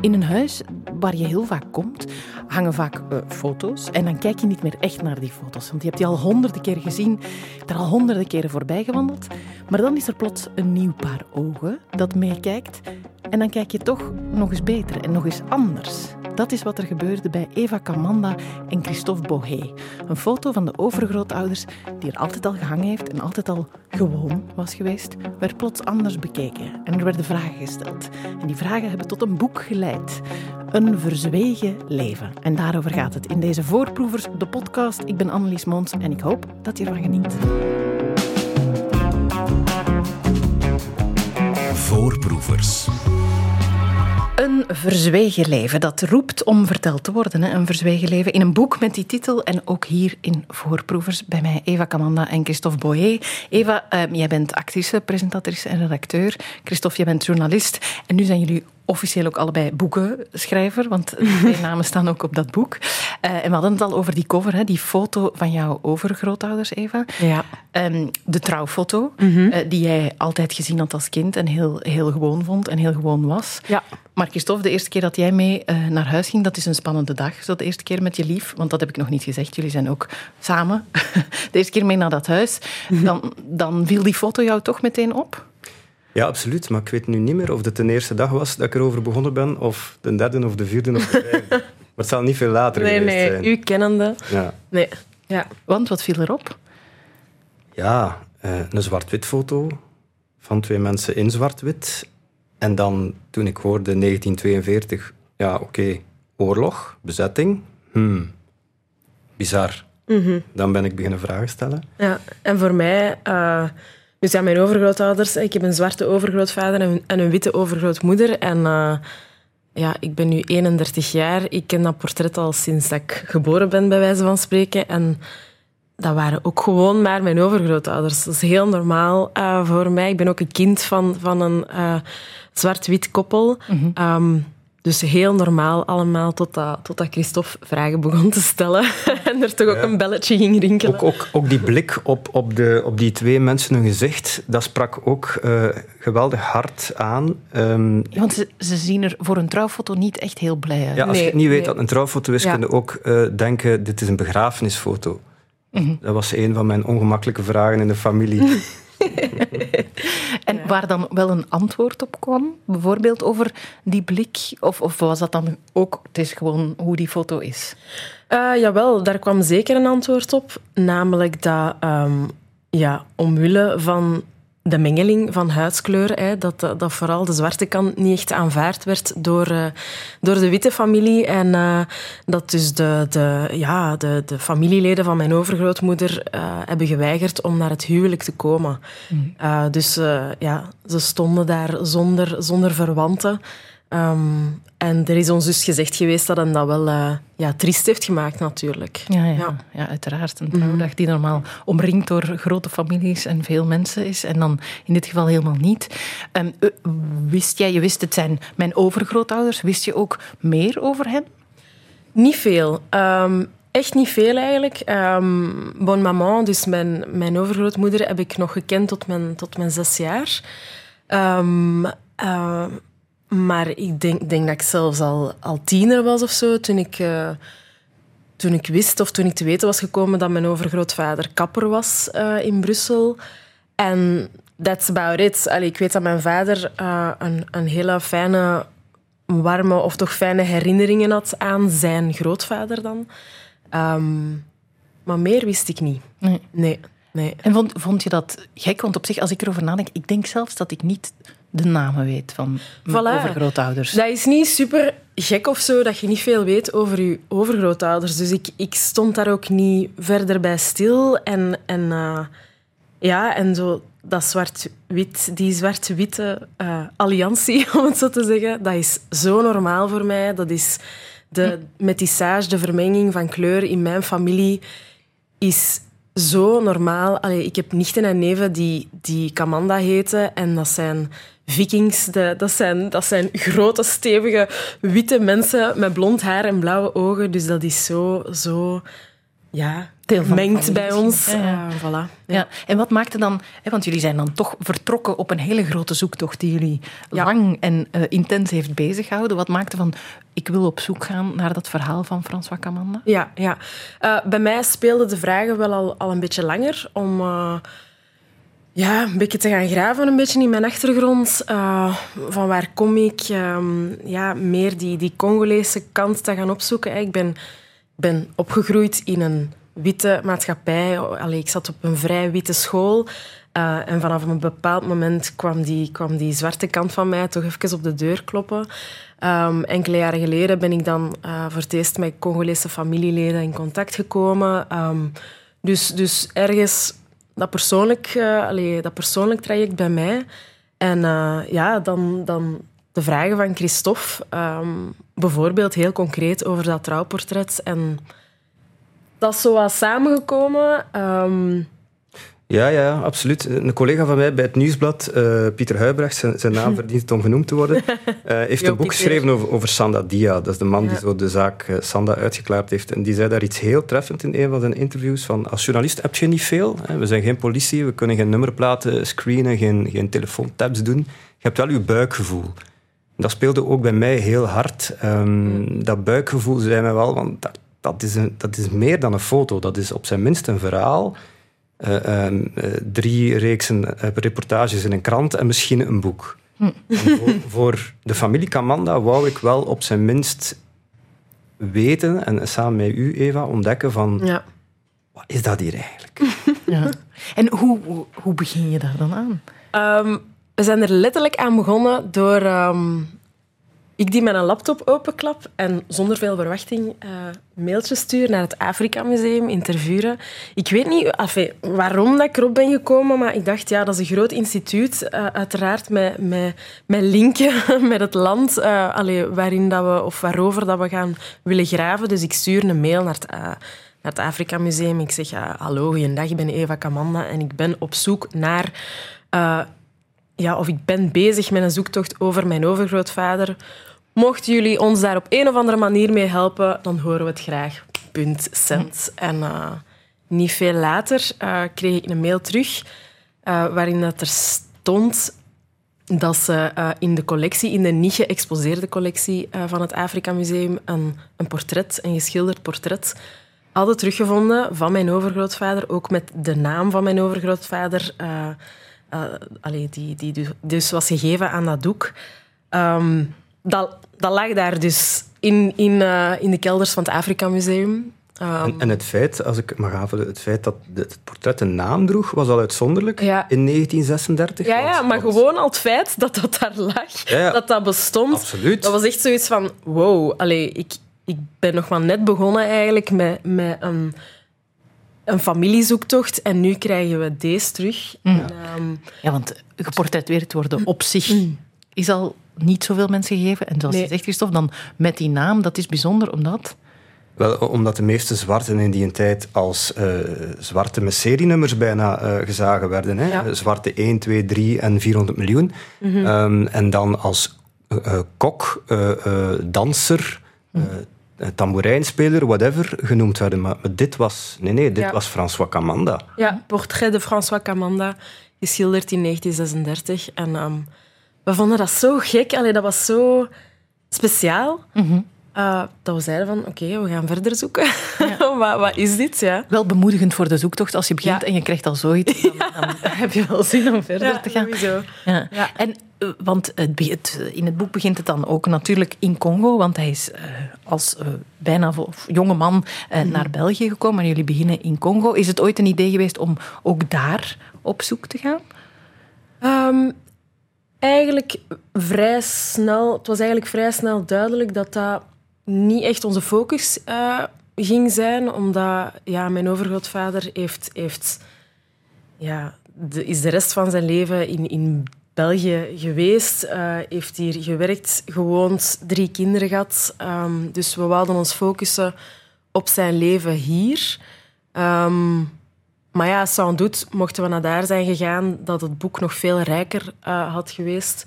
In een huis waar je heel vaak komt, hangen vaak uh, foto's. En dan kijk je niet meer echt naar die foto's. Want je hebt die al honderden keren gezien. Er al honderden keren voorbij gewandeld. Maar dan is er plots een nieuw paar ogen dat meekijkt. En dan kijk je toch nog eens beter en nog eens anders. Dat is wat er gebeurde bij Eva Camanda en Christophe Bohé. Een foto van de overgrootouders die er altijd al gehangen heeft en altijd al gewoon was geweest, werd plots anders bekeken. En er werden vragen gesteld. En die vragen hebben tot een boek geleid. Een verzwegen leven. En daarover gaat het in deze Voorproevers, de podcast. Ik ben Annelies Mons en ik hoop dat je ervan geniet. Voorproevers. Een verzwegen leven, dat roept om verteld te worden. Een verzwegen leven in een boek met die titel. En ook hier in Voorproevers bij mij Eva Camanda en Christophe Boyer. Eva, uh, jij bent actrice, presentatrice en redacteur. Christophe, jij bent journalist. En nu zijn jullie officieel ook allebei boekenschrijver, want twee namen staan ook op dat boek. Uh, en we hadden het al over die cover, hè, die foto van jouw overgrootouders, Eva. Ja. Um, de trouwfoto, mm -hmm. uh, die jij altijd gezien had als kind en heel, heel gewoon vond en heel gewoon was. Ja. Maar Christophe, de eerste keer dat jij mee uh, naar huis ging, dat is een spannende dag. Zo de eerste keer met je lief, want dat heb ik nog niet gezegd. Jullie zijn ook samen. de eerste keer mee naar dat huis. Dan, dan viel die foto jou toch meteen op? Ja, absoluut. Maar ik weet nu niet meer of het de eerste dag was dat ik erover begonnen ben, of de derde, of de vierde, of de vijfde. maar het zal niet veel later nee, geweest nee, zijn. u kennende. Ja. Nee. Ja. Want wat viel erop? Ja, uh, een zwart-wit foto van twee mensen in zwart-wit. En dan, toen ik hoorde 1942, ja, oké, okay, oorlog, bezetting. Hmm, bizar. Mm -hmm. Dan ben ik beginnen vragen stellen. Ja, en voor mij... Uh, dus ja, mijn overgrootouders... Ik heb een zwarte overgrootvader en, en een witte overgrootmoeder. En uh, ja, ik ben nu 31 jaar. Ik ken dat portret al sinds dat ik geboren ben, bij wijze van spreken. En dat waren ook gewoon maar mijn overgrootouders. Dat is heel normaal uh, voor mij. Ik ben ook een kind van, van een uh, zwart-wit koppel. Mm -hmm. um, dus heel normaal allemaal, totdat, totdat Christophe vragen begon te stellen. en er toch ook ja. een belletje ging rinkelen. Ook, ook, ook die blik op, op, de, op die twee mensen hun gezicht, dat sprak ook uh, geweldig hard aan. Um, ja, want ze, ze, zien er voor een trouwfoto niet echt heel blij uit. Ja, als nee, je niet weet nee. dat een trouwfoto is, Ja. kun je ook uh, denken, dit is een begrafenisfoto. Mhm. Dat was een van mijn ongemakkelijke vragen in de familie. En Ja. waar dan wel een antwoord op kwam, bijvoorbeeld over die blik, of, of was dat dan ook, het is gewoon hoe die foto is? Uh, jawel, daar kwam zeker een antwoord op. Namelijk dat um, ja, omwille van de mengeling van huidskleur, hè, dat, dat vooral de zwarte kant niet echt aanvaard werd door, uh, door de witte familie. En uh, dat dus de, de, ja, de, de familieleden van mijn overgrootmoeder uh, hebben geweigerd om naar het huwelijk te komen. Mm. dus ja, ze stonden daar zonder, zonder verwanten. Um, en er is ons dus gezegd geweest dat hem dat wel uh, ja, triest heeft gemaakt, natuurlijk. Ja, ja, ja. ja uiteraard. Een trouwdag mm. die normaal omringd door grote families en veel mensen is. En dan in dit geval helemaal niet. Um, wist jij, je wist het zijn mijn overgrootouders, wist je ook meer over hen? Niet veel. Um, Echt niet veel eigenlijk. Um, bon maman, dus mijn, mijn overgrootmoeder, heb ik nog gekend tot mijn, tot mijn zes jaar. Um, uh, maar ik denk, denk dat ik zelfs al, al tiener was of zo toen ik, uh, toen ik wist of toen ik te weten was gekomen dat mijn overgrootvader kapper was uh, in Brussel. En that's about it. Allee, ik weet dat mijn vader uh, een, een hele fijne, warme of toch fijne herinneringen had aan zijn grootvader dan. Um, maar meer wist ik niet. Nee. Nee. nee. En vond, vond je dat gek? Want op zich, als ik erover nadenk, ik denk zelfs dat ik niet de namen weet van mijn voilà. overgrootouders. Dat is niet super gek of zo dat je niet veel weet over je overgrootouders. Dus ik, ik stond daar ook niet verder bij stil. En, en uh, ja, en zo dat zwart-wit, die zwart-witte uh, alliantie, om het zo te zeggen, dat is zo normaal voor mij. Dat is de metissage, de vermenging van kleur in mijn familie is zo normaal. Allee, ik heb nichten en neven die, die Kamanda heten en dat zijn vikings. De, dat, zijn, dat zijn grote, stevige, witte mensen met blond haar en blauwe ogen. Dus dat is zo, zo ja, mengt bij ons. Ja, ja. Voilà. Ja. En wat maakte dan, hè, want jullie zijn dan toch vertrokken op een hele grote zoektocht die jullie lang en eh, intens heeft bezighouden. Wat maakte van, ik wil op zoek gaan naar dat verhaal van François Camanda? Ja, ja. Eh, bij mij speelden de vragen wel al, al een beetje langer om eh, ja, een beetje te gaan graven een beetje in mijn achtergrond. Eh, van waar kom ik? Ehm, ja, meer die, die Congolese kant te gaan opzoeken. Ik ben, ben opgegroeid in een witte maatschappij. Allee, ik zat op een vrij witte school. Eh, en vanaf een bepaald moment kwam die, kwam die zwarte kant van mij toch even op de deur kloppen. Ehm, enkele jaren geleden ben ik dan eh, voor het eerst met Congolese familieleden in contact gekomen. Ehm, dus, dus ergens dat persoonlijk, eh, dat persoonlijk traject bij mij. En eh, ja, dan, dan de vragen van Christophe. ehm, bijvoorbeeld heel concreet over dat trouwportret. En dat is zo wat samengekomen. Ehm, Ja, ja, absoluut. Een collega van mij bij het Nieuwsblad, eh, Pieter Huibrecht, zijn, zijn naam verdient het om genoemd te worden, eh, heeft een boek geschreven over, over Sanda Dia. Dat is de man die zo de zaak eh, Sanda uitgeklaard heeft. En die zei daar iets heel treffend in een van zijn interviews. Van, als journalist heb je niet veel. Hè. We zijn geen politie, we kunnen geen nummerplaten screenen, geen, geen telefoontabs doen. Je hebt wel je buikgevoel. Dat speelde ook bij mij heel hard. Ehm, Dat buikgevoel zei mij wel, want dat, dat, is een, dat is meer dan een foto. Dat is op zijn minst een verhaal. Eh, ehm, eh, drie reeksen eh, reportages in een krant en misschien een boek. En voor, voor de familie Camanda wou ik wel op zijn minst weten, en samen met u, Eva, ontdekken van... ja. Wat is dat hier eigenlijk? Ja. En hoe, hoe, hoe begin je daar dan aan? Ehm, we zijn er letterlijk aan begonnen door ehm, ik die een laptop openklap en zonder veel verwachting eh mailtjes stuur naar het Afrika Museum in Tervuren. Ik weet niet enfin, waarom dat ik erop ben gekomen, maar ik dacht, ja, dat is een groot instituut, eh, uiteraard met, met, met linken met het land allee, waarin dat we, of waarover dat we gaan willen graven. Dus ik stuur een mail naar het, naar het Afrika Museum. Ik zeg, ja, hallo, goeiedag, ik ben Eva Kamanda en ik ben op zoek naar... ja, of ik ben bezig met een zoektocht over mijn overgrootvader. Mochten jullie ons daar op een of andere manier mee helpen, dan horen we het graag. Punt, cent. En eh, niet veel later eh, kreeg ik een mail terug eh, waarin dat er stond dat ze in de collectie, in de niet geëxposeerde collectie van het Afrika Museum, een, een portret, een geschilderd portret, hadden teruggevonden van mijn overgrootvader, ook met de naam van mijn overgrootvader, allee, die, die dus- dus was gegeven aan dat doek. Ehm, dat, dat lag daar dus in, in, eh, in de kelders van het Afrika Museum. Ehm, En, en het feit, als ik mag aanvullen, het feit dat de- het portret een naam droeg, was al uitzonderlijk Ja. in 1936. ja, ja, maar gewoon al het feit dat dat daar lag, Ja, ja. dat dat bestond, Absoluut. Dat was echt zoiets van, wow, allee, ik, ik ben nog maar net begonnen eigenlijk met, met een, een familiezoektocht en nu krijgen we deze terug. En, ehm, Ja, want geportretteerd worden op zich is al niet zoveel mensen gegeven. En zoals Nee. je zegt, Christophe, dan met die naam, dat is bijzonder omdat... Wel, omdat de meeste zwarten in die tijd als eh, zwarte met serienummers bijna eh, gezagen werden. Hè? Ja. Zwarte 1, 2, 3 en 400 miljoen. Ehm, en dan als eh, kok, eh, eh, danser, eh, eh, tamboerijnspeler, whatever, genoemd werden. Maar, maar dit was... Nee, nee, dit Ja. was François Camanda. ja, portret de François Camanda, geschilderd in 1936. En ehm, we vonden dat zo gek, allee, dat was zo speciaal. eh, dat we zeiden van, oké, we gaan verder zoeken. wat, wat is dit? Ja. Wel bemoedigend voor de zoektocht. Als je begint Ja. en je krijgt al zoiets, dan, dan heb je wel zin om verder te gaan. sowieso. Ja. Ja. En, eh, want het, het, in het boek begint het dan ook natuurlijk in Congo, want hij is eh, als eh, bijna jonge man eh, naar België gekomen en jullie beginnen in Congo. Is het ooit een idee geweest om ook daar op zoek te gaan? Ehm, eigenlijk vrij snel, het was eigenlijk vrij snel duidelijk dat dat niet echt onze focus eh, ging zijn, omdat ja, mijn overgrootvader heeft, heeft, ja, de, is de rest van zijn leven in, in België geweest, eh, heeft hier gewerkt, gewoond, drie kinderen gehad. Ehm, dus we wilden ons focussen op zijn leven hier. Ehm, maar ja, sans doute, mochten we naar daar zijn gegaan, dat het boek nog veel rijker eh, had geweest.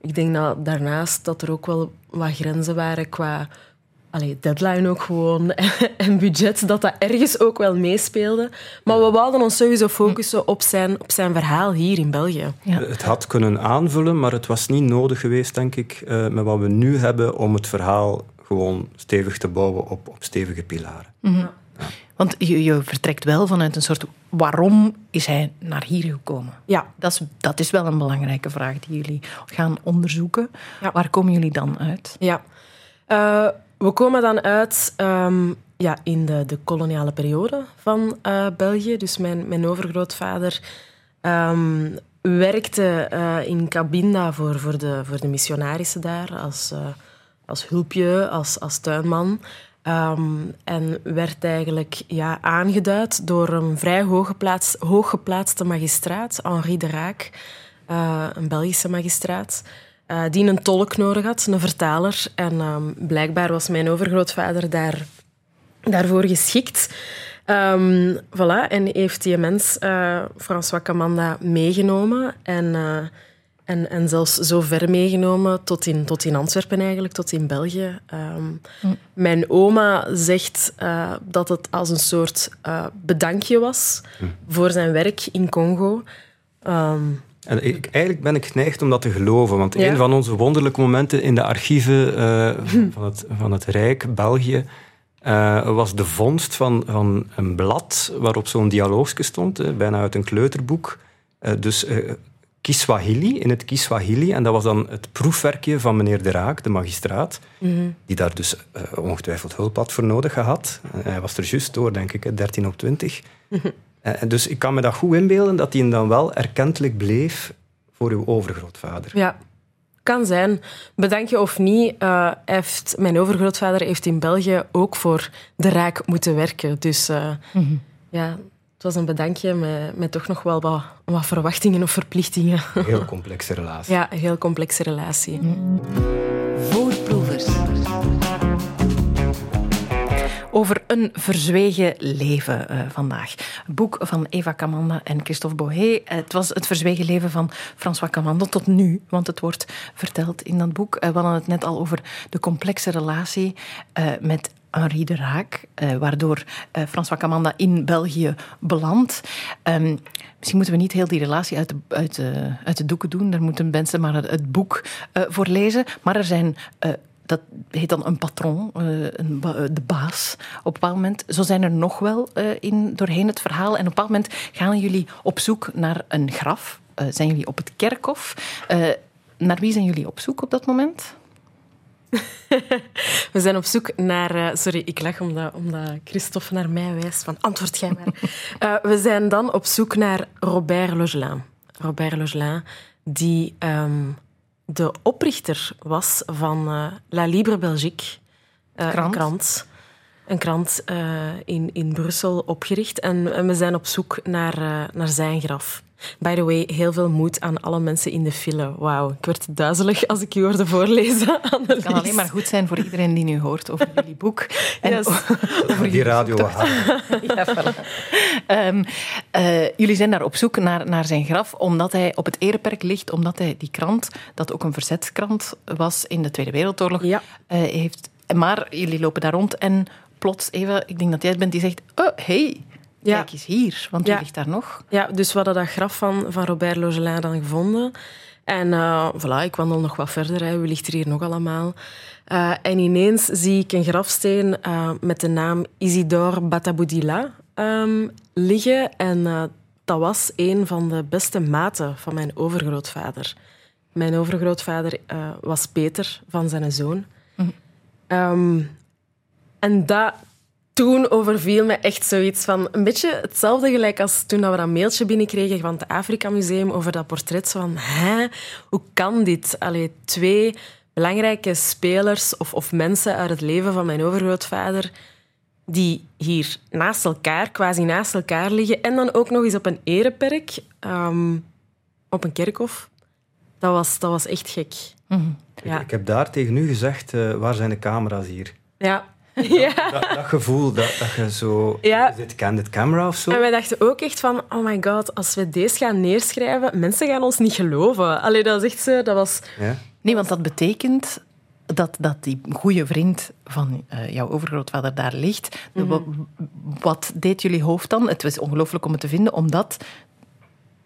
Ik denk dat daarnaast dat er ook wel wat grenzen waren qua allee, deadline ook gewoon en budget, dat dat ergens ook wel meespeelde. Maar we wilden ons sowieso focussen op zijn, op zijn verhaal hier in België. Ja. Het had kunnen aanvullen, maar het was niet nodig geweest, denk ik, uh, met wat we nu hebben om het verhaal gewoon stevig te bouwen op, op stevige pilaren. Mm -hmm. Want je, je, vertrekt wel vanuit een soort waarom is hij naar hier gekomen? Ja. Dat is, dat is wel een belangrijke vraag die jullie gaan onderzoeken. Ja. Waar komen jullie dan uit? Ja. Uh, we komen dan uit um, ja, in de, de koloniale periode van uh, België. Dus mijn, mijn overgrootvader um, werkte uh, in Cabinda voor, voor, de, voor de missionarissen daar als, uh, als hulpje, als, als tuinman. Um, en werd eigenlijk ja, aangeduid door een vrij hooggeplaatst, hooggeplaatste magistraat, Henri de Raak, een Belgische magistraat. Uh, die een tolk nodig had, een vertaler. En um, blijkbaar was mijn overgrootvader daar, daarvoor geschikt. Um, voilà, en heeft die mens uh, François Camanda meegenomen. En, en, en zelfs zo ver meegenomen tot in, tot in Antwerpen eigenlijk, tot in België. Um, hm. Mijn oma zegt dat het als een soort bedankje was hm. voor zijn werk in Congo. En ik, eigenlijk ben ik geneigd om dat te geloven, want ja. een van onze wonderlijke momenten in de archieven uh, van, het, van het Rijk, België, uh, was de vondst van, van een blad waarop zo'n dialoogje stond, uh, bijna uit een kleuterboek. dus Kiswahili, in het Kiswahili. En dat was dan het proefwerkje van meneer De Raak, de magistraat, mm -hmm. die daar dus ongetwijfeld hulp had voor nodig gehad. hij was er juist door, denk ik, 13 op 20. Mm -hmm. En dus ik kan me dat goed inbeelden dat hij dan wel erkentelijk bleef voor uw overgrootvader. Ja, kan zijn. Bedank je of niet, uh, heeft, mijn overgrootvader heeft in België ook voor de Raak moeten werken. Dus uh, mm -hmm. ja, het was een bedankje met, met toch nog wel wat, wat verwachtingen of verplichtingen. Een heel complexe relatie. Ja, een heel complexe relatie. Mm. Voorproevers over een verzwegen leven uh, vandaag. Boek van Eva Camanda en Christophe Bohé. Het was het verzwegen leven van François Camanda tot nu, want het wordt verteld in dat boek. Uh, we hadden het net al over de complexe relatie met Henri de Raak, waardoor uh, François Camanda in België belandt. Um, misschien moeten we niet heel die relatie uit de, uit de, uit de doeken doen. Daar moeten mensen maar het, het boek uh, voor lezen. Maar er zijn dat heet dan een patron, een ba de baas op een bepaald moment. Zo zijn er nog wel in, doorheen het verhaal. En op een bepaald moment gaan jullie op zoek naar een graf. Zijn jullie op het kerkhof. Naar wie zijn jullie op zoek op dat moment? We zijn op zoek naar... Uh, sorry, ik lach omdat, omdat Christophe naar mij wijst van antwoord jij maar. we zijn dan op zoek naar Robert Logelin. Robert Logelin, die... Um, de oprichter was van uh, La Libre Belgique. Uh, krant. Een krant, een krant uh, in, in Brussel opgericht. En, en, we zijn op zoek naar, naar zijn graf. By the way, heel veel moed aan alle mensen in de file. Wauw, ik werd duizelig als ik u hoorde voorlezen. Het kan alleen maar goed zijn voor iedereen die nu hoort over jullie boek. En yes. over die radio. ja, voilà. um, uh, jullie zijn daar op zoek naar, naar zijn graf, omdat hij op het ereperk ligt, omdat hij die krant, dat ook een verzetskrant was in de Tweede Wereldoorlog, ja. uh, heeft. Maar jullie lopen daar rond en plots, even, ik denk dat jij het bent die zegt, oh, hey, ja. Kijk eens hier, want die ja. ligt daar nog. Ja, dus we hadden dat graf van, van Robert Logelin dan gevonden. En uh, voilà, ik wandel nog wat verder. Hè. Wie ligt er hier nog allemaal? Uh, en ineens zie ik een grafsteen uh, met de naam Isidore Bataboudila um, liggen. En dat was een van de beste maten van mijn overgrootvader. Mijn overgrootvader was Peter van zijn zoon. Mhm. Um, en dat toen overviel me echt zoiets van... Een beetje hetzelfde gelijk als toen we dat mailtje binnenkregen van het Afrika Museum over dat portret. Zo van, hè, hoe kan dit? Allee, twee belangrijke spelers of, of mensen uit het leven van mijn overgrootvader die hier naast elkaar, quasi naast elkaar liggen. En dan ook nog eens op een ereperk, um, op een kerkhof. Dat was, dat was echt gek. Mm-hmm. Ja. Ik, ik, heb daar tegen u gezegd, uh, waar zijn de camera's hier? Ja. Ja. Dat, dat, gevoel dat, dat je zo... Ja. Dit candid camera of zo? En wij dachten ook echt van... Oh my god, als we deze gaan neerschrijven... Mensen gaan ons niet geloven. Allee, dat is echt zo... Dat was... Ja. Nee, want dat betekent dat, dat die goede vriend van uh, jouw overgrootvader daar ligt. Mm -hmm. Wat deed jullie hoofd dan? Het was ongelooflijk om het te vinden, omdat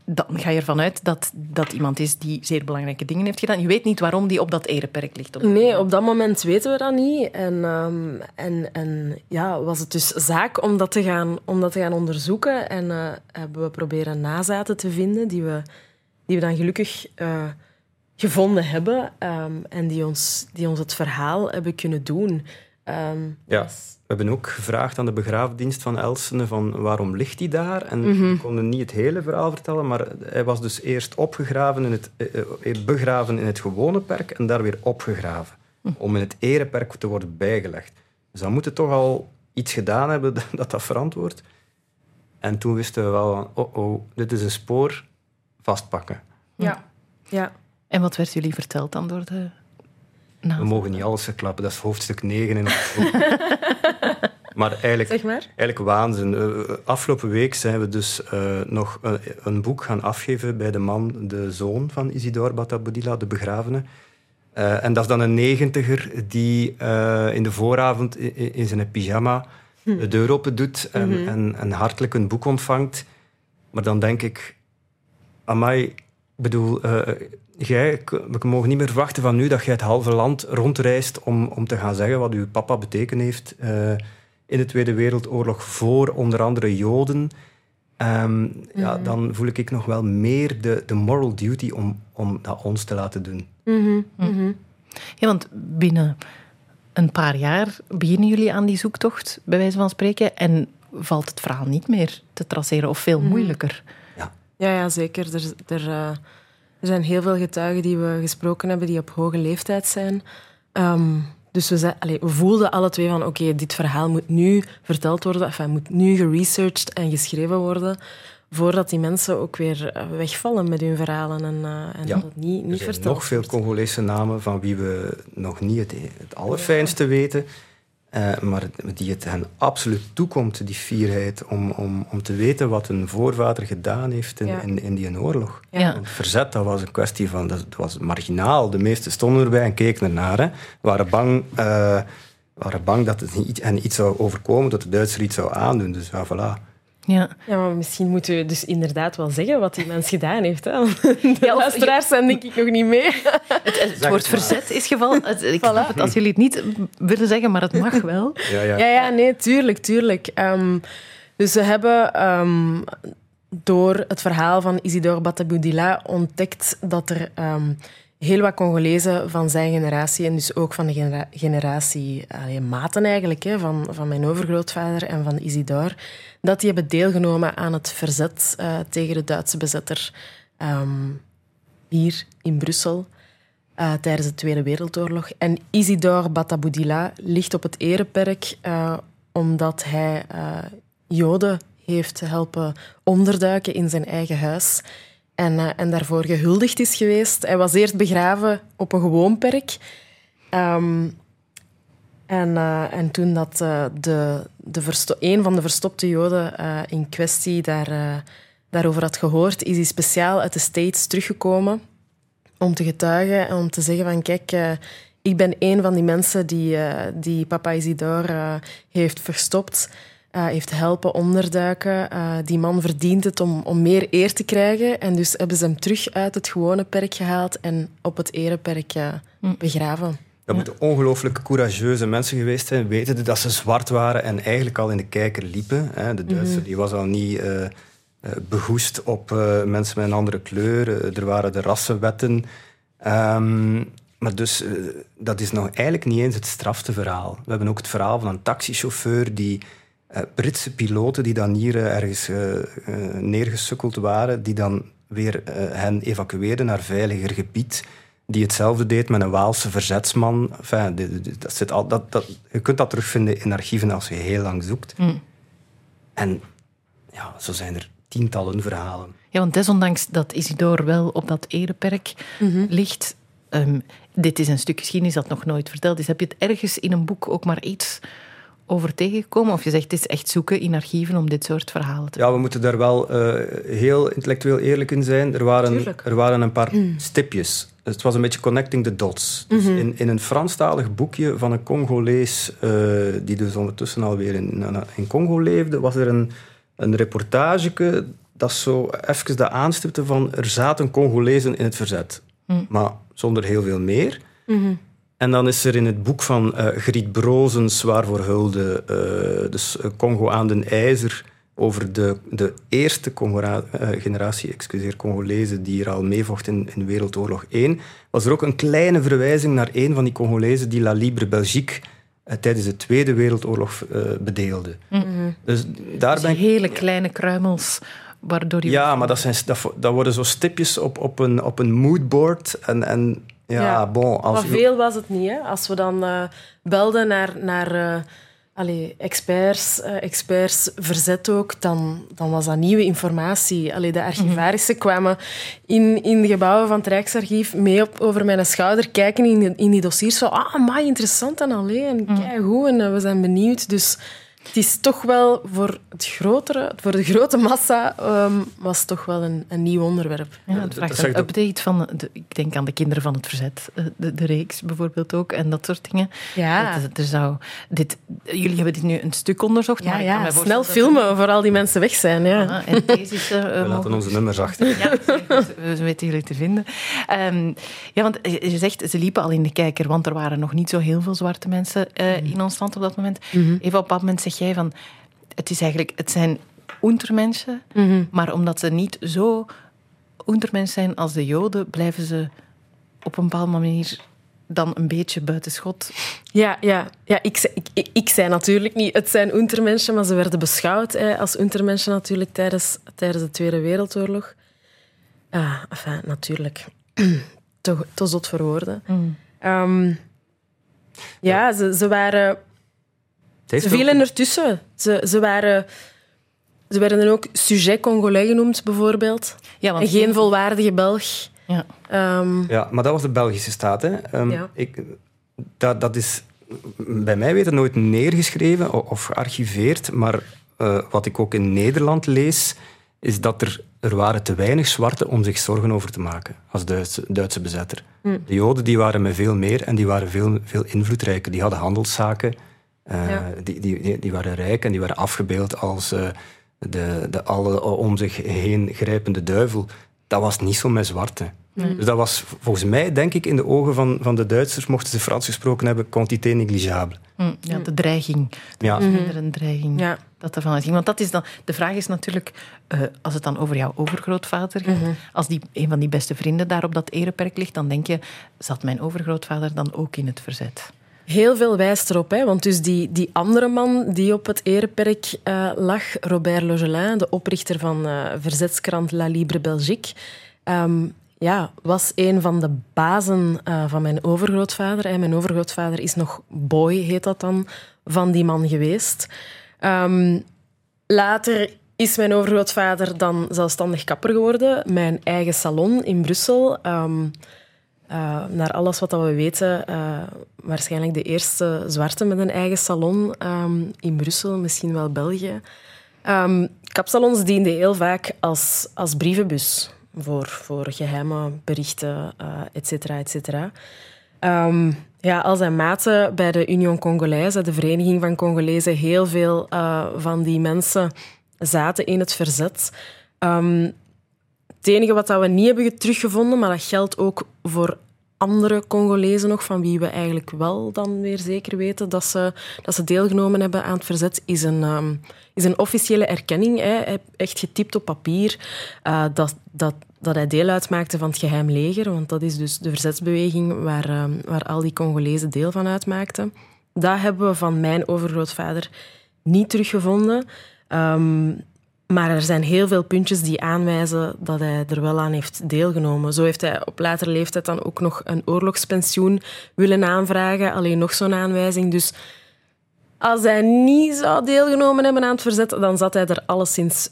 dan ga je ervan uit dat dat iemand is die zeer belangrijke dingen heeft gedaan. Je weet niet waarom die op dat ereperk ligt. Op nee, op dat moment weten we dat niet. En, um, en, en ja, was het dus zaak om dat te gaan, om dat te gaan onderzoeken. En uh, hebben we proberen nazaten te vinden die we, die we dan gelukkig uh, gevonden hebben. Um, en die ons, die ons het verhaal hebben kunnen doen. Um, ja. Dus we hebben ook gevraagd aan de begraafdienst van Elsene van waarom ligt hij daar? En mm -hmm. we konden niet het hele verhaal vertellen, maar hij was dus eerst opgegraven in het, eh, begraven in het gewone perk en daar weer opgegraven. Hm. Om in het ereperk te worden bijgelegd. Dus dan moeten toch al iets gedaan hebben dat dat verantwoordt. En toen wisten we wel van, oh oh, dit is een spoor, vastpakken. Ja, ja. En wat werd jullie verteld dan door de we mogen niet alles verklappen, dat is hoofdstuk 9 in het boek. maar eigenlijk, zeg maar. eigenlijk waanzin. Uh, afgelopen week zijn we dus uh, nog uh, een boek gaan afgeven bij de man, de zoon van Isidore Bataboudila, de begravene. en dat is dan een negentiger die in de vooravond in, in zijn pyjama hm. de deur open doet en, mm -hmm. en, en, hartelijk een boek ontvangt. Maar dan denk ik, amai, bedoel, jij, we mogen niet meer verwachten van nu dat jij het halve land rondreist om, om te gaan zeggen wat uw papa betekend heeft uh, in de Tweede Wereldoorlog voor onder andere Joden. Um, ja, mhm. dan voel ik nog wel meer de, de moral duty om, om dat ons te laten doen. Mm -hmm. Ja, want binnen een paar jaar beginnen jullie aan die zoektocht, bij wijze van spreken, en valt het verhaal niet meer te traceren of veel mhm. moeilijker. Ja, ja zeker. Er, er, uh, er zijn heel veel getuigen die we gesproken hebben die op hoge leeftijd zijn. Um, dus we, zei, allez, we, voelden alle twee van oké, okay, dit verhaal moet nu verteld worden, enfin, moet nu geresearched en geschreven worden voordat die mensen ook weer eh, wegvallen met hun verhalen en, uh, en ja, dat het niet, niet er zijn nog veel Congolese namen van wie we nog niet het, het allerfijnste ja. weten. Uh, maar die het hen absoluut toekomt, die fierheid, om, om, om te weten wat een voorvader gedaan heeft in, ja. in, in, die oorlog. Ja. Het verzet, dat was een kwestie van, dat was marginaal. De meesten stonden erbij en keken ernaar. Hè. Waren bang, uh, waren bang dat het hen iets zou overkomen, dat de Duitsers iets zou aandoen. Dus ja, voilà. Ja. ja, maar misschien moeten we dus inderdaad wel zeggen wat die mens gedaan heeft. Hè? De ja, luisteraars zijn denk ik nog niet mee. Het, het woord verzet is gevallen. Ik voilà. snap het als jullie het niet willen zeggen, maar het mag wel. Ja, ja. ja, ja nee, tuurlijk, tuurlijk. Um, dus we hebben um, door het verhaal van Isidore Bataboudila ontdekt dat er... Um, heel wat Congolezen van zijn generatie en dus ook van de genera generatie maten eigenlijk, hè, van, van mijn overgrootvader en van Isidore, dat die hebben deelgenomen aan het verzet uh, tegen de Duitse bezetter um, hier in Brussel uh, tijdens de Tweede Wereldoorlog. En Isidore Bataboudila ligt op het ereperk uh, omdat hij Joden heeft helpen onderduiken in zijn eigen huis en, uh, en daarvoor gehuldigd is geweest. Hij was eerst begraven op een gewoon perk. Um, en, uh, en toen dat uh, de, de een van de verstopte Joden in kwestie daar, daarover had gehoord, is hij speciaal uit de States teruggekomen om te getuigen en om te zeggen van kijk, ik ben een van die mensen die, die papa Isidore heeft verstopt uh, heeft helpen onderduiken. Uh, die man verdient het om, om meer eer te krijgen. En dus hebben ze hem terug uit het gewone perk gehaald en op het ereperk uh, begraven. Dat moeten ongelooflijk courageuze mensen geweest zijn, wetende dat ze zwart waren en eigenlijk al in de kijker liepen. Hè. De Duitser mm -hmm. die was al niet uh, begoest op uh, mensen met een andere kleur. er waren de rassenwetten. Um, maar dus, uh, dat is nog eigenlijk niet eens het strafte verhaal. We hebben ook het verhaal van een taxichauffeur die Britse piloten die dan hier uh, ergens uh, neergesukkeld waren, die dan weer hen evacueerden naar veiliger gebied, die hetzelfde deed met een Waalse verzetsman. Enfin, dat zit al, dat, dat, je kunt dat terugvinden in archieven als je heel lang zoekt. Mm. En ja, zo zijn er tientallen verhalen. Ja, want desondanks dat Isidore wel op dat ereperk mm -hmm. ligt, um, dit is een stuk geschiedenis dat nog nooit verteld is. Heb je het ergens in een boek ook maar iets over tegengekomen? Of je zegt, het is echt zoeken in archieven om dit soort verhalen te Ja, we moeten daar wel uh, heel intellectueel eerlijk in zijn. Er waren, er waren een paar mm. stipjes. Het was een beetje connecting the dots. Dus mm -hmm. in, in een Franstalig boekje van een Congolees, uh, die dus ondertussen alweer in, in Congo leefde, was er een, een reportage dat zo even de aanstipte van er zaten Congolezen in het verzet. Mm. Maar zonder heel veel meer. Mm -hmm. En dan is er in het boek van uh, Griet Brozens, waarvoor hulde, uh, dus Congo aan den IJzer, over de, de eerste uh, generatie excuseer, Congolezen die er al meevocht in, in Wereldoorlog 1, was er ook een kleine verwijzing naar een van die Congolezen die La Libre Belgique tijdens de Tweede Wereldoorlog bedeelde. Mm -hmm. Dus daar dus ben ik... hele kleine kruimels waardoor. Ja, maar dat, zijn, dat, dat worden zo stipjes op, op een, op een moodboard en... en ja, ja, bon. Als maar veel was het niet. Hè? Als we dan uh, belden naar, naar uh, allee, experts, uh, experts verzet ook, dan, dan was dat nieuwe informatie. Allee, de archivarissen mm -hmm. kwamen in, in de gebouwen van het Rijksarchief mee op, over mijn schouder kijken in, die, in die dossiers. Zo, ah, maar interessant en alleen. Mm. Kijk hoe, en we zijn benieuwd. Dus het is toch wel voor, het grotere, voor de grote massa um, was het toch wel een, een nieuw onderwerp. Ja, het vraagt een update van, de, ik denk aan de kinderen van het verzet, eh, de, de reeks bijvoorbeeld ook en dat soort dingen. Ja. Dat, er zou, dit, jullie hebben dit nu een stuk onderzocht. Ja, maar ja, snel filmen voor al die mensen weg zijn. Ja. En thesis, uh, We laten onze nummers achter. Ja, we weten jullie te vinden. Um, ja, want je zegt, ze liepen al in de kijker, want er waren nog niet zo heel veel zwarte mensen uh, mm. in ons land op dat moment. Mm -hmm. Even op dat moment zeg jij van, het is eigenlijk, het zijn untermensen, mm -hmm. maar omdat ze niet zo untermens zijn als de Joden, blijven ze op een bepaalde manier dan een beetje buitenschot. Ja, ja, ja ik, ik, ik zei natuurlijk niet, het zijn untermensen, maar ze werden beschouwd hè, als untermensen natuurlijk tijdens, tijdens de Tweede Wereldoorlog. Ah, enfin, natuurlijk. te, te zot voor woorden. Mm. Um, ja, ja, ze, ze waren ze vielen ertussen. Ze, ze, waren, ze werden dan ook sujet Congolais genoemd, bijvoorbeeld. Ja, want en geen volwaardige Belg. Ja. Um, ja, maar dat was de Belgische staat. Hè. Um, ja. ik, dat, dat is bij mij weten nooit neergeschreven of, of gearchiveerd. Maar uh, wat ik ook in Nederland lees, is dat er, er waren te weinig zwarte om zich zorgen over te maken als Duitse, Duitse bezetter. Mm. De Joden die waren met veel meer en die waren veel, veel invloedrijker. Die hadden handelszaken. Uh, ja. die, die, die waren rijk en die waren afgebeeld als uh, de, de alle om zich heen grijpende duivel. Dat was niet zo met zwarte. Nee. Dus dat was volgens mij, denk ik, in de ogen van, van de Duitsers, mochten ze Frans gesproken hebben, quantité négligeable. Mm, ja, de dreiging. Ja. Mm -hmm. een dreiging ja. dat ervan uitging. Want dat is dan, de vraag is natuurlijk, uh, als het dan over jouw overgrootvader gaat, mm -hmm. als die, een van die beste vrienden daar op dat ereperk ligt, dan denk je, zat mijn overgrootvader dan ook in het verzet? Heel veel wijst erop, hè? want dus die, die andere man die op het ereperk uh, lag, Robert Logelin, de oprichter van uh, verzetskrant La Libre Belgique, um, ja, was een van de bazen uh, van mijn overgrootvader. Hè. Mijn overgrootvader is nog boy, heet dat dan, van die man geweest. Um, later is mijn overgrootvader dan zelfstandig kapper geworden. Mijn eigen salon in Brussel... Um, Uh, naar alles wat we weten, uh, waarschijnlijk de eerste zwarte met een eigen salon um, in Brussel, misschien wel België. Um, kapsalons dienden heel vaak als, als brievenbus voor, voor geheime berichten, uh, et cetera, et cetera. Um, ja, al zijn maten bij de Union Congolaise, de Vereniging van Congolezen, heel veel van die mensen zaten in het verzet. Het enige wat we niet hebben teruggevonden, maar dat geldt ook voor andere Congolezen nog, van wie we eigenlijk wel dan weer zeker weten dat ze, dat ze deelgenomen hebben aan het verzet, is een, um, is een officiële erkenning, hè, echt getypt op papier, uh, dat, dat, dat hij deel uitmaakte van het geheim leger, want dat is dus de verzetsbeweging waar, um, waar al die Congolezen deel van uitmaakten. Dat hebben we van mijn overgrootvader niet teruggevonden. Um, maar er zijn heel veel puntjes die aanwijzen dat hij er wel aan heeft deelgenomen. Zo heeft hij op latere leeftijd dan ook nog een oorlogspensioen willen aanvragen. Alleen nog zo'n aanwijzing. Dus als hij niet zou deelgenomen hebben aan het verzet, dan zat hij er alleszins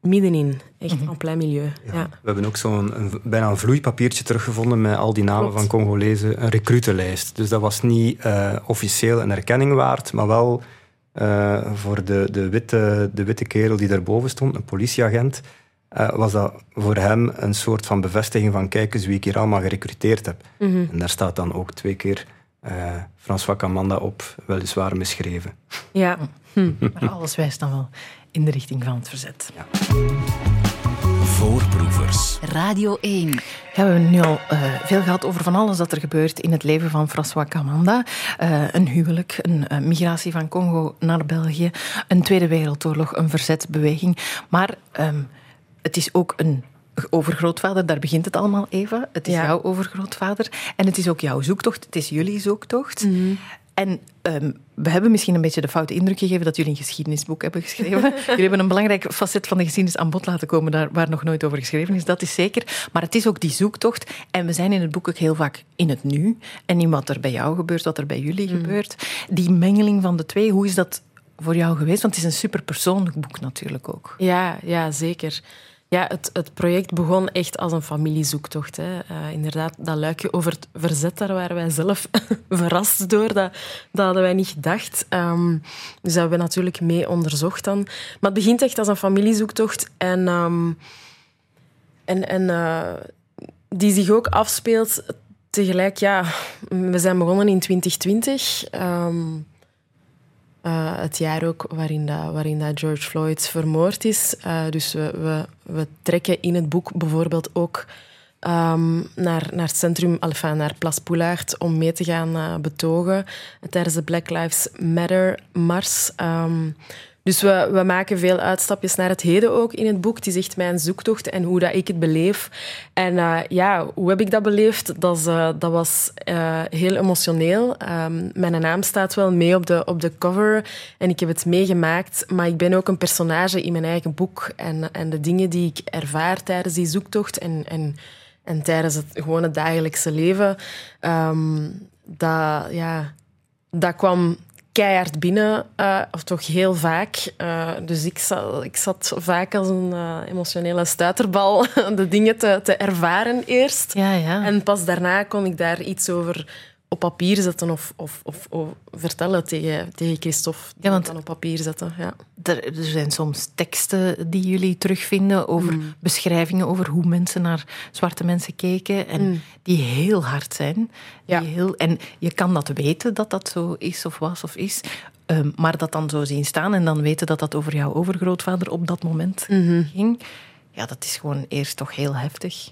middenin. Echt en plein milieu. Ja. Ja. We hebben ook zo'n bijna een vloeipapiertje teruggevonden met al die namen Klopt. van Congolezen, een recrutenlijst. Dus dat was niet uh, officieel een erkenning waard, maar wel uh, voor de, de, witte, de witte kerel die daarboven stond, een politieagent, uh, was dat voor hem een soort van bevestiging van kijk eens wie ik hier allemaal gerecruiteerd heb. Mm -hmm. En daar staat dan ook twee keer uh, François Camanda op, weliswaar misgeschreven. Ja. Hm. Maar alles wijst dan wel in de richting van het verzet. Ja. Voorproevers. Radio 1. Ja, we hebben nu al uh, veel gehad over van alles dat er gebeurt in het leven van François Camanda. Uh, een huwelijk, een uh, migratie van Congo naar België, een Tweede Wereldoorlog, een verzetbeweging. Maar um, het is ook een overgrootvader, daar begint het allemaal even. Het is ja. jouw overgrootvader. En het is ook jouw zoektocht. Het is jullie zoektocht. Mm -hmm. En um, we hebben misschien een beetje de foute indruk gegeven dat jullie een geschiedenisboek hebben geschreven. jullie hebben een belangrijk facet van de geschiedenis aan bod laten komen daar waar nog nooit over geschreven is, dat is zeker. Maar het is ook die zoektocht. En we zijn in het boek ook heel vaak in het nu. En in wat er bij jou gebeurt, wat er bij jullie mm. gebeurt. Die mengeling van de twee, hoe is dat voor jou geweest? Want het is een superpersoonlijk boek natuurlijk ook. Ja, ja zeker. Ja, het, het project begon echt als een familiezoektocht. Hè. Uh, inderdaad, dat luikje over het verzet, daar waren wij zelf verrast door. Dat, dat hadden wij niet gedacht. Um, dus dat hebben we natuurlijk mee onderzocht dan. Maar het begint echt als een familiezoektocht. En, um, en, en uh, die zich ook afspeelt tegelijk... Ja, we zijn begonnen in 2020... Um, uh, het jaar ook waarin, dat, waarin dat George Floyd vermoord is. Uh, dus we, we, we, trekken in het boek bijvoorbeeld ook um, naar, naar het centrum, enfin, naar Place Poulaert, om mee te gaan uh, betogen tijdens de Black Lives Matter Mars. Um, dus we, we maken veel uitstapjes naar het heden ook in het boek. Het is echt mijn zoektocht en hoe dat ik het beleef. En uh, ja, hoe heb ik dat beleefd? Dat, uh, dat was uh, heel emotioneel. Um, mijn naam staat wel mee op de, op de cover en ik heb het meegemaakt. Maar ik ben ook een personage in mijn eigen boek. En, en de dingen die ik ervaar tijdens die zoektocht en, en, en tijdens het gewone dagelijkse leven, um, ja, dat kwam keihard binnen, uh, of toch heel vaak. Uh, dus ik zat, ik zat vaak als een uh, emotionele stuiterbal de dingen te, te ervaren eerst. Ja, ja. En pas daarna kon ik daar iets over op papier zetten of, of, of, of vertellen tegen, tegen Christophe. Ja, want dan op papier zetten. Ja. Er, er, zijn soms teksten die jullie terugvinden over mm. beschrijvingen over hoe mensen naar zwarte mensen keken en mm. die heel hard zijn. Ja. Die heel, en je kan dat weten dat dat zo is of was of is, um, maar dat dan zo zien staan en dan weten dat dat over jouw overgrootvader op dat moment mm -hmm. ging. Ja, dat is gewoon eerst toch heel heftig.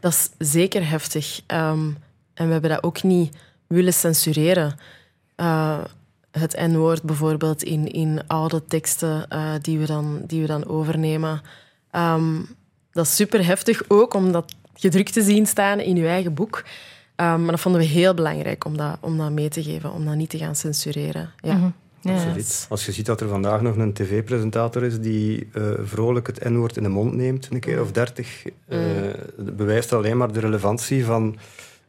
Dat is zeker heftig. Um, en we hebben dat ook niet willen censureren. Uh, het N-woord bijvoorbeeld in, in oude teksten uh, die, we dan, die we dan overnemen. Um, dat is super heftig, ook om dat gedrukt te zien staan in uw eigen boek. Um, maar dat vonden we heel belangrijk om dat, om dat mee te geven, om dat niet te gaan censureren. Ja. Mm -hmm. Ja. Als je ziet dat er vandaag nog een tv-presentator is die uh, vrolijk het N-woord in de mond neemt, een keer of dertig, uh, mm. bewijst alleen maar de relevantie van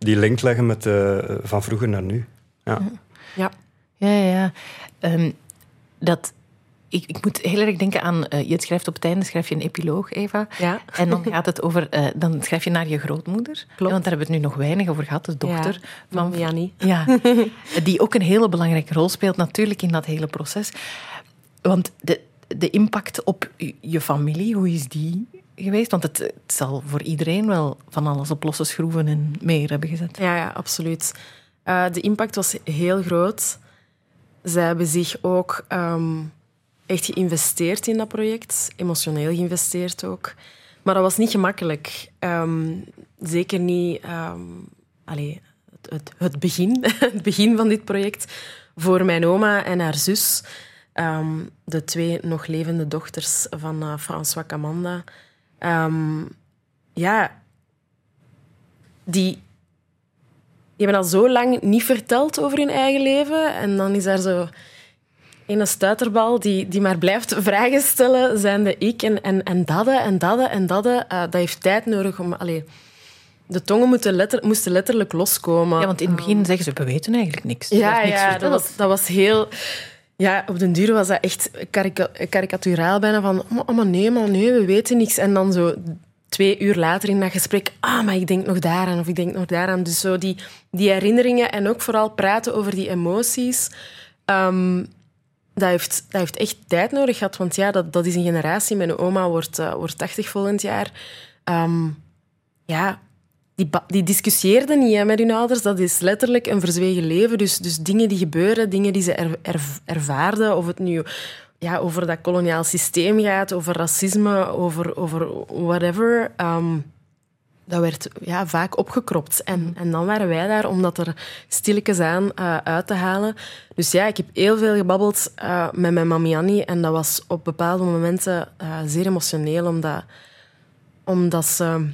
die link leggen met uh, van vroeger naar nu. Ja, ja. Ja, ja. ja. Um, dat, ik, ik, moet heel erg denken aan, uh, je schrijft op het einde schrijf je een epiloog, Eva. Ja. En dan gaat het over, uh, dan schrijf je naar je grootmoeder. Klopt. Want daar hebben we het nu nog weinig over gehad, de dochter ja, van Jannie. Ja, die ook een hele belangrijke rol speelt natuurlijk in dat hele proces. Want de, de impact op je familie, hoe is die geweest? Want het, het, zal voor iedereen wel van alles op losse schroeven en meer hebben gezet. Ja, ja absoluut. Uh, de impact was heel groot. Zij hebben zich ook um, echt geïnvesteerd in dat project, emotioneel geïnvesteerd ook. Maar dat was niet gemakkelijk. Um, zeker niet um, het, het, begin, het begin van dit project voor mijn oma en haar zus. de twee nog levende dochters van uh, François Camanda. Um, ja, die, die hebben al zo lang niet verteld over hun eigen leven. En dan is daar zo een stuiterbal die, die maar blijft vragen stellen, zijnde ik. En, en, en dat en dat en dat. Uh, dat heeft tijd nodig om... Allez, de tongen moeten letter, moesten letterlijk loskomen. Ja, want in het begin um, zeggen ze, we weten eigenlijk niks. Ja, niks ja dat, was, dat was heel... Ja, op den duur was dat echt karikaturaal bijna van oh, maar nee, maar nee, we weten niks. En dan zo twee uur later in dat gesprek, ah, maar ik denk nog daaraan of ik denk nog daaraan. Dus zo die, die herinneringen en ook vooral praten over die emoties. Um, dat heeft, dat heeft echt tijd nodig gehad. Want ja, dat, dat is een generatie. Mijn oma wordt, uh, wordt 80 volgend jaar. Um, ja, die, die discussieerden niet hè, met hun ouders. Dat is letterlijk een verzwegen leven. Dus, dus dingen die gebeuren, dingen die ze er, er, ervaarden, of het nu ja, over dat koloniaal systeem gaat, over racisme, over, over whatever. Um, dat werd ja, vaak opgekropt. En, en dan waren wij daar om dat er stilletjes aan uh, uit te halen. Dus ja, ik heb heel veel gebabbeld uh, met mijn mami Annie. En dat was op bepaalde momenten uh, zeer emotioneel, omdat, omdat ze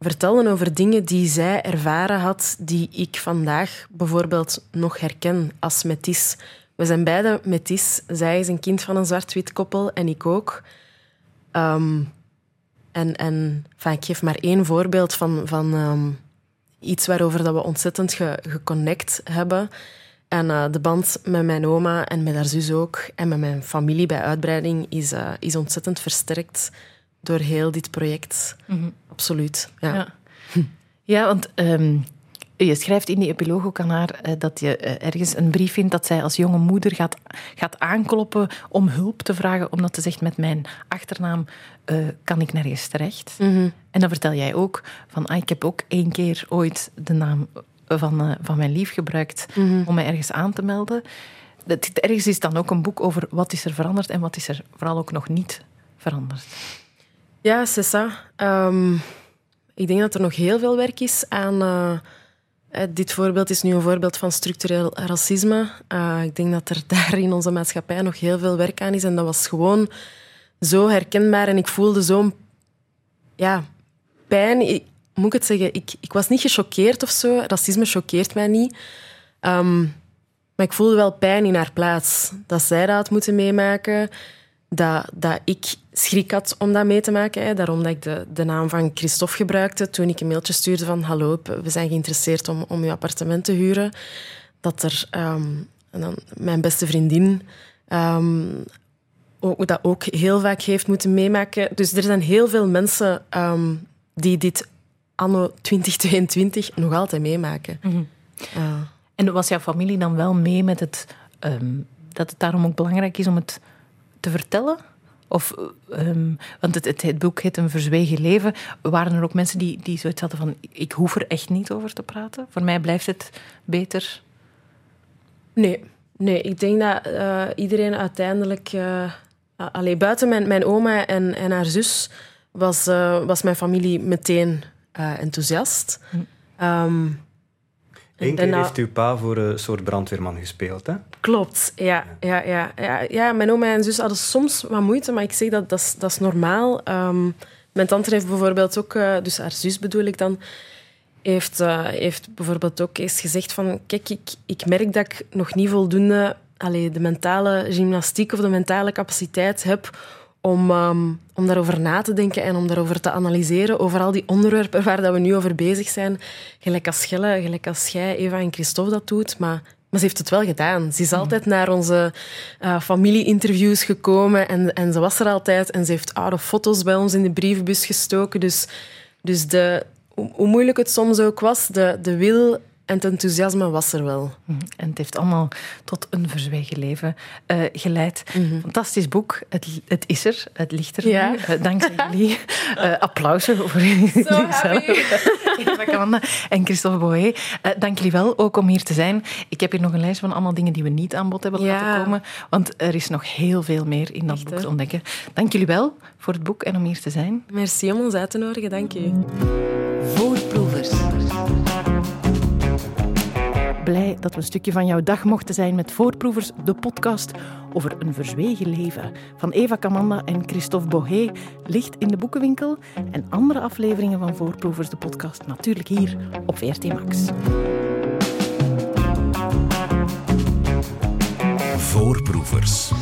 vertelde over dingen die zij ervaren had, die ik vandaag bijvoorbeeld nog herken als metis. We zijn beide metis. Zij is een kind van een zwart-wit koppel en ik ook. Um, en en ik geef maar één voorbeeld van, van um, iets waarover dat we ontzettend ge, geconnect hebben. En uh, de band met mijn oma en met haar zus ook, en met mijn familie bij uitbreiding, is, uh, is ontzettend versterkt door heel dit project. Mm -hmm. Absoluut. Ja, ja. ja want um, je schrijft in die epiloog ook aan haar uh, dat je uh, ergens een brief vindt dat zij als jonge moeder gaat, gaat aankloppen om hulp te vragen, omdat ze zegt met mijn achternaam uh, kan ik nergens terecht. Mm -hmm. En dan vertel jij ook van ah, ik heb ook één keer ooit de naam van, van mijn lief gebruikt mm -hmm. om mij ergens aan te melden. Dat, ergens is dan ook een boek over wat is er veranderd en wat is er vooral ook nog niet veranderd. Ja, c'est ça. Um, ik denk dat er nog heel veel werk is aan... Uh, dit voorbeeld is nu een voorbeeld van structureel racisme. Uh, ik denk dat er daar in onze maatschappij nog heel veel werk aan is. En dat was gewoon zo herkenbaar. En ik voelde zo'n ja, pijn. Ik, moet ik het zeggen? Ik, ik was niet gechoqueerd of zo. Racisme choqueert mij niet. Um, maar ik voelde wel pijn in haar plaats. Dat zij dat had moeten meemaken dat, dat ik schrik had om dat mee te maken. Hè. Daarom dat ik de, de naam van Christophe gebruikte toen ik een mailtje stuurde van hallo, we zijn geïnteresseerd om, om uw appartement te huren. Dat er um, en dan mijn beste vriendin um, ook, dat ook heel vaak heeft moeten meemaken. Dus er zijn heel veel mensen um, die dit anno 2022 nog altijd meemaken. Mm -hmm. uh. En was jouw familie dan wel mee met het... dat het daarom ook belangrijk is om het te vertellen? Of, um, want het, het, het, boek heet Een verzwegen leven. Waren er ook mensen die, die zoiets hadden van... Ik hoef er echt niet over te praten. Voor mij blijft het beter. Nee, nee ik denk dat uh, iedereen uiteindelijk... Uh, allee, buiten mijn, mijn oma en, en haar zus was, uh, was mijn familie meteen enthousiast. Hm. Um, Eén keer heeft uw pa voor een soort brandweerman gespeeld, hè? Klopt, ja. ja, ja, ja, ja. Mijn oma en zus hadden soms wat moeite, maar ik zeg dat dat is, dat is normaal. Um, mijn tante heeft bijvoorbeeld ook, uh, dus haar zus bedoel ik dan, heeft, uh, heeft bijvoorbeeld ook eens gezegd van kijk, ik, ik merk dat ik nog niet voldoende allee, de mentale gymnastiek of de mentale capaciteit heb om, um, om daarover na te denken en om daarover te analyseren, over al die onderwerpen waar dat we nu over bezig zijn. Gelijk als Schelle, gelijk als jij, Eva en Christophe dat doet, maar, maar ze heeft het wel gedaan. Ze is mm. altijd naar onze uh, familie-interviews gekomen en, en ze was er altijd en ze heeft oude foto's bij ons in de brievenbus gestoken. Dus, dus de, hoe, hoe moeilijk het soms ook was, de, de wil en het enthousiasme was er wel. Mhm. En het heeft allemaal tot een verzwegen leven uh, geleid. Mm -hmm. Fantastisch boek. Het, het, is er. Het ligt er ja. nu. Uh, dankzij jullie. Uh, applausen voor jullie zelf. en Christophe Boé. dank jullie wel ook om hier te zijn. Ik heb hier nog een lijst van allemaal dingen die we niet aan bod hebben ja. laten komen. Want er is nog heel veel meer in dat Echt, boek te ontdekken. Dank jullie wel voor het boek en om hier te zijn. Merci om ons uit te nodigen. Dank je. Blij dat we een stukje van jouw dag mochten zijn met Voorproevers, de podcast over een verzwegen leven. Van Eva Kamanda en Christophe Bohé ligt in de boekenwinkel. En andere afleveringen van Voorproevers, de podcast, natuurlijk hier op VRT Max. Voorproevers.